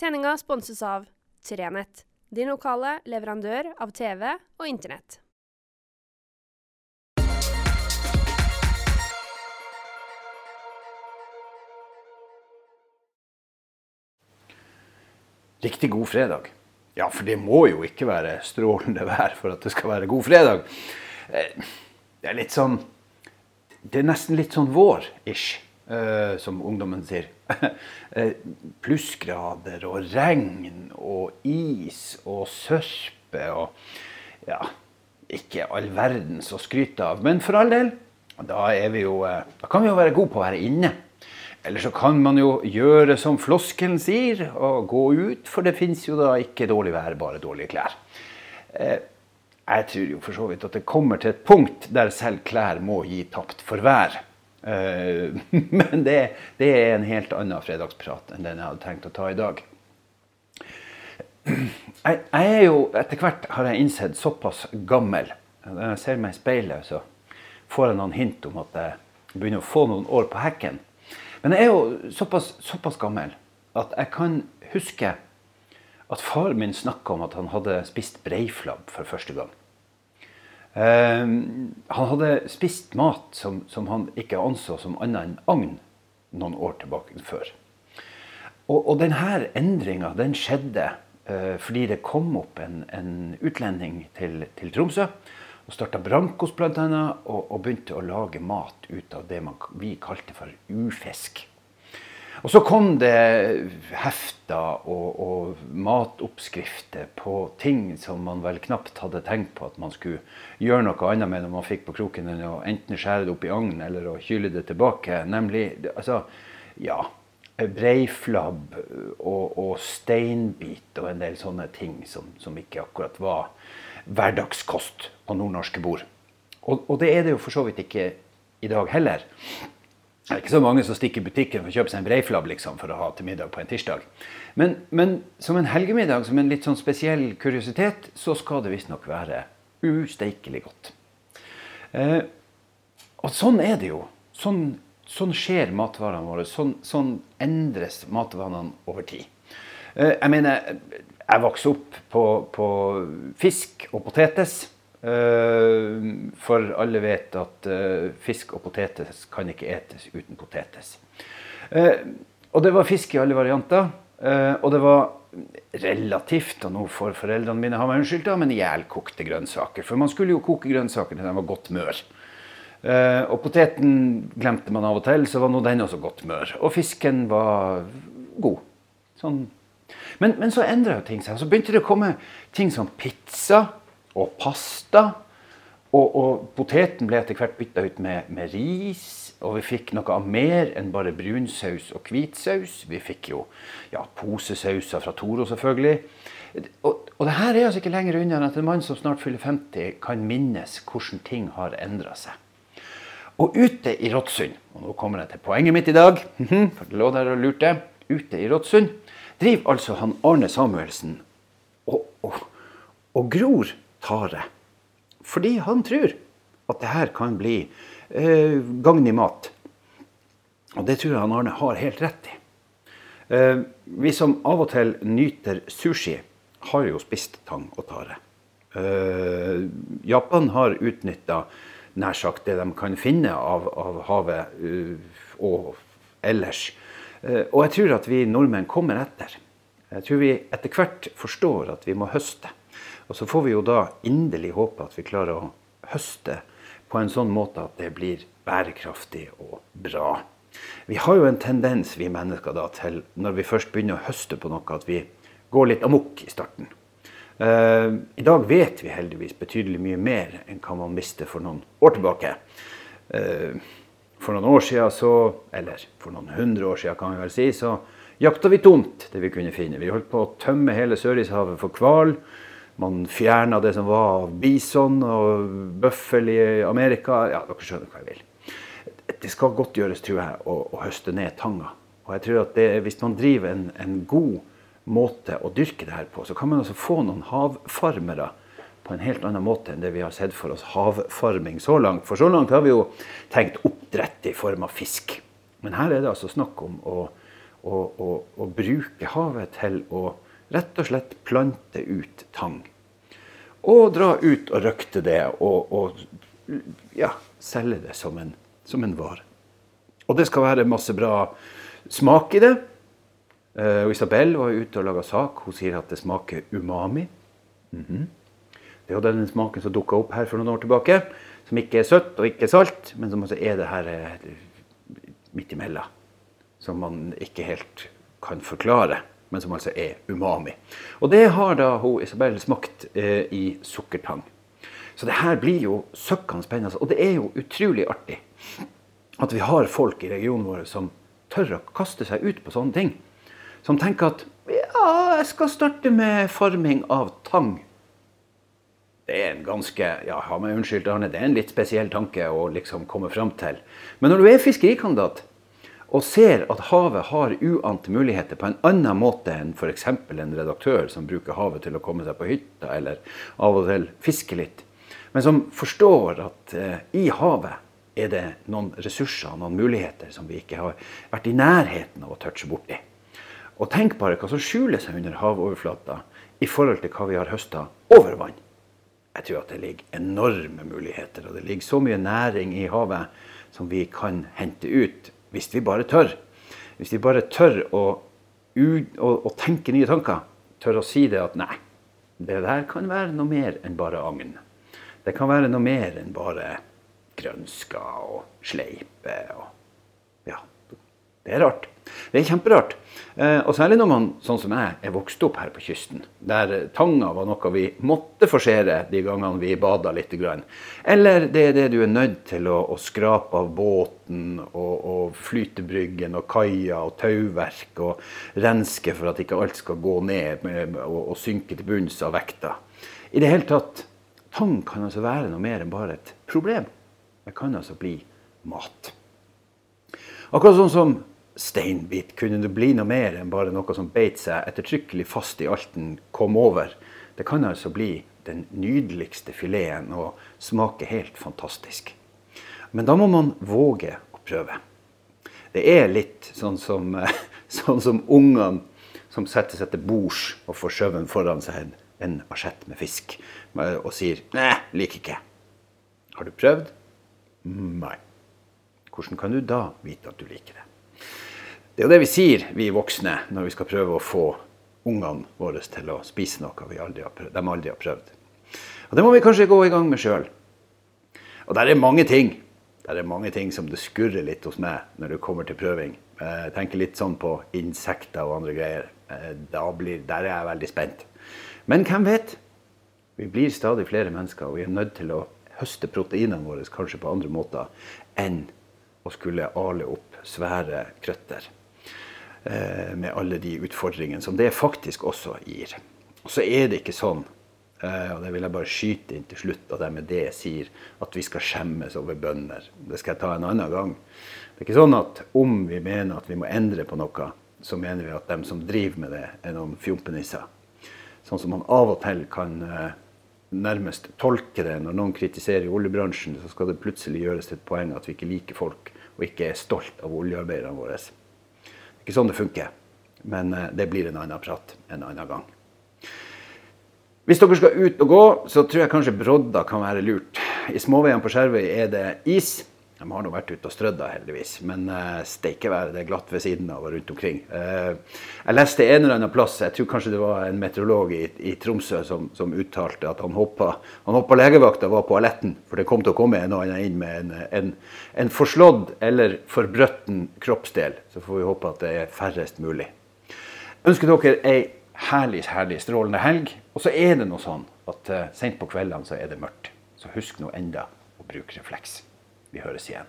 Sendinga sponses av Trenett, din lokale leverandør av TV og Internett. Riktig god fredag. Ja, for det må jo ikke være strålende vær for at det skal være god fredag. Eh, Det er litt sånn Det er nesten litt sånn vår-ish, eh, som ungdommen sier. Eh, Plussgrader og regn og is og sørpe og Ja, ikke all verdens å skryte av. Men for all del, da, jo, eh, da kan vi jo være gode på å være inne. Eller så kan man jo gjøre som floskelen sier, og gå ut, for det fins jo da ikke dårlig vær, bare dårlige klær. Jeg tror jo for så vidt at det kommer til et punkt der selv klær må gi tapt for vær. Eh, men det, det er en helt annen fredagsprat enn den jeg hadde tenkt å ta i dag. Jeg, jeg er jo, Etter hvert har jeg innsett såpass gammel. Når jeg ser meg i speilet, så får jeg noen hint om at jeg begynner å få noen år på hekken. Men jeg er jo såpass, såpass gammel at jeg kan huske at far min snakka om at han hadde spist breiflabb for første gang. Eh, han hadde spist mat som, som han ikke anså som annet enn agn noen år tilbake før. Og, og denne endringa den skjedde eh, fordi det kom opp en, en utlending til, til Tromsø. Og starta Brankos bl.a. Og, og begynte å lage mat ut av det man, vi kalte for ufisk. Og så kom det hefter og, og matoppskrifter på ting som man vel knapt hadde tenkt på at man skulle gjøre noe annet med når man fikk på kroken enn å enten skjære det opp i agn eller å kyle det tilbake. Nemlig altså, ja, breiflabb og, og steinbit og en del sånne ting som, som ikke akkurat var hverdagskost på nordnorske bord. Og, og det er det jo for så vidt ikke i dag heller. Det er ikke så mange som stikker i butikken for å kjøpe seg en breiflabb liksom, for å ha til middag på en tirsdag. Men, men som en helgemiddag, som en litt sånn spesiell kuriositet, så skal det visstnok være usteikelig godt. Eh, og sånn er det jo. Sånn, sånn skjer matvarene våre. Sånn, sånn endres matvanene over tid. Eh, jeg mener, jeg vokste opp på, på fisk og potetes. Eh, For alle vet at eh, fisk og potetes kan ikke etes uten potetes. Eh, Og det var fisk i alle varianter. Og det var relativt, og nå får foreldrene mine ha meg unnskyldt, men ihjelkokte grønnsaker. For man skulle jo koke grønnsaker til de var godt mør. Og poteten glemte man av og til, så var nå den også godt mør. Og fisken var god. Sånn men, men så endra ting seg. Så begynte det å komme ting som pizza og pasta. Og, og poteten ble etter hvert bytta ut med, med ris. Og vi fikk noe av mer enn bare brunsaus og hvitsaus. Vi fikk jo ja, posesauser fra Toro, selvfølgelig. Og, og det her er altså ikke lenger unna enn at en mann som snart fyller 50, kan minnes hvordan ting har endra seg. Og ute i Råtsund, og nå kommer jeg til poenget mitt i dag, for det lå der og lurte, ute i Råtsund driver altså han Arne Samuelsen og, og, og gror tare. Fordi han tror at det her kan bli eh, i mat. Og det tror jeg han Arne har helt rett i. Eh, vi som av og til nyter sushi, har jo spist tang og tare. Eh, Japan har utnytta nær sagt det de kan finne av, av havet uh, og ellers. Eh, og jeg tror at vi nordmenn kommer etter. Jeg tror vi etter hvert forstår at vi må høste. Og så får vi jo da inderlig håpe at vi klarer å høste på en sånn måte at det blir bærekraftig og bra. Vi har jo en tendens, vi mennesker, da, til når vi først begynner å høste på noe, at vi går litt amok i starten. Uh, I dag vet vi heldigvis betydelig mye mer enn hva man visste for noen år tilbake. Uh, for noen år siden, så, eller for noen hundre år siden kan vi vel si, så jakta vi tomt det vi kunne finne. Vi holdt på å tømme hele Sørishavet for hval. Man fjerna det som var av bison og bøffel i Amerika. Ja, dere skjønner hva jeg vil. Det skal godt gjøres, tror jeg, å, å høste ned tanga. Og jeg tror at det, hvis man driver en, en god måte å dyrke det her på, så kan man altså få noen havfarmere på en helt annen måte enn det vi har sett for oss havfarming så langt. For så langt har vi jo tenkt oppdrett i form av fisk. Men her er det altså snakk om å, å, å, å bruke havet til å rett og slett plante ut tang. Og dra ut og røkte det og, og ja, selge det som en, som en vare. Og det skal være masse bra smak i det. Uh, Isabel var ute og laga sak. Hun sier at det smaker umami. Mm -hmm. Det er den smaken som dukka opp her for noen år tilbake. Som ikke er søtt og ikke salt, men som også er det her uh, midt imellom. Som man ikke helt kan forklare, men som altså er umami. Og det har da hun Isabel smakt eh, i sukkertang. Så det her blir jo søkkende spennende. Og det er jo utrolig artig at vi har folk i regionen vår som tør å kaste seg ut på sånne ting som tenker at ja, jeg skal starte med farming av tang. Det er en ganske ja, ha meg unnskyld, Arne, det er en litt spesiell tanke å liksom komme fram til. Men når du er fiskerikandidat og ser at havet har uante muligheter på en annen måte enn f.eks. en redaktør som bruker havet til å komme seg på hytta eller av og til fiske litt, men som forstår at eh, i havet er det noen ressurser, noen muligheter, som vi ikke har vært i nærheten av å touche borti. Og tenk bare hva som skjuler seg under havoverflata i forhold til hva vi har høsta over vann. Jeg tror at det ligger enorme muligheter, og det ligger så mye næring i havet som vi kan hente ut hvis vi bare tør. Hvis vi bare tør å, å, å tenke nye tanker, tør å si det at nei, det der kan være noe mer enn bare agn. Det kan være noe mer enn bare grønsker og sleipe og det er rart. Det er kjemperart. Eh, og særlig når man, sånn som jeg, er vokst opp her på kysten, der tanga var noe vi måtte forsere de gangene vi bada litt. Eller det er det du er nødt til å, å skrape av båten og, og flytebryggen og kaia og tauverk og renske for at ikke alt skal gå ned og, og synke til bunns av vekta. I det hele tatt, tang kan altså være noe mer enn bare et problem. Det kan altså bli mat. Akkurat sånn som steinbit. Kunne det bli noe mer enn bare noe som beit seg ettertrykkelig fast i alt den kom over? Det kan altså bli den nydeligste fileten og smake helt fantastisk. Men da må man våge å prøve. Det er litt sånn som, sånn som ungene som setter seg til bords og får sjøen foran seg en asjett med fisk og sier 'nei, liker ikke'. Har du prøvd? Nei. Hvordan kan du da vite at du liker det? Det er jo det vi sier, vi voksne, når vi skal prøve å få ungene våre til å spise noe aldri prøvd, de aldri har prøvd. Og Det må vi kanskje gå i gang med sjøl. Og der er mange ting. Der er mange ting som det skurrer litt hos meg når det kommer til prøving. Jeg tenker litt sånn på insekter og andre greier. Eh, blir, der er jeg veldig spent. Men hvem vet? Vi blir stadig flere mennesker, og vi er nødt til å høste proteinene våre kanskje på andre måter enn å skulle ale opp svære krøtter. Eh, med alle de utfordringene som det faktisk også gir. Og så er det ikke sånn, eh, og det vil jeg bare skyte inn til slutt, at jeg med det sier at vi skal skjemmes over bønder. Det skal jeg ta en annen gang. Det er ikke sånn at om vi mener at vi må endre på noe, så mener vi at dem som driver med det, er noen fjompenisser. Sånn som man av og til kan eh, nærmest tolke det. Når noen kritiserer oljebransjen, så skal det plutselig gjøres til et poeng at vi ikke liker folk og ikke er stolt av oljearbeiderne våre ikke sånn det funker. Men eh, det blir en annen prat en annen gang. Hvis dere skal ut og gå, så tror jeg kanskje brodder kan være lurt. I småveiene på Skjervøy er det is. De har nå vært ute og strødd, heldigvis. Men uh, steikeværet det er glatt ved siden av og rundt omkring. Uh, jeg leste en eller annen plass, jeg tror kanskje det var en meteorolog i, i Tromsø som, som, uttalte at han hoppa, han hoppa legevakta var på aletten, for det kom til å komme en og annen inn med en, en, en forslått eller forbrøtten kroppsdel. Så får vi håpe at det er færrest mulig. Ønsker dere ei herlig, herlig strålende helg. Og så er det noe sånn at uh, sent på kveldene så er det mørkt. Så husk nå enda å bruke refleks. Vi høres igjen.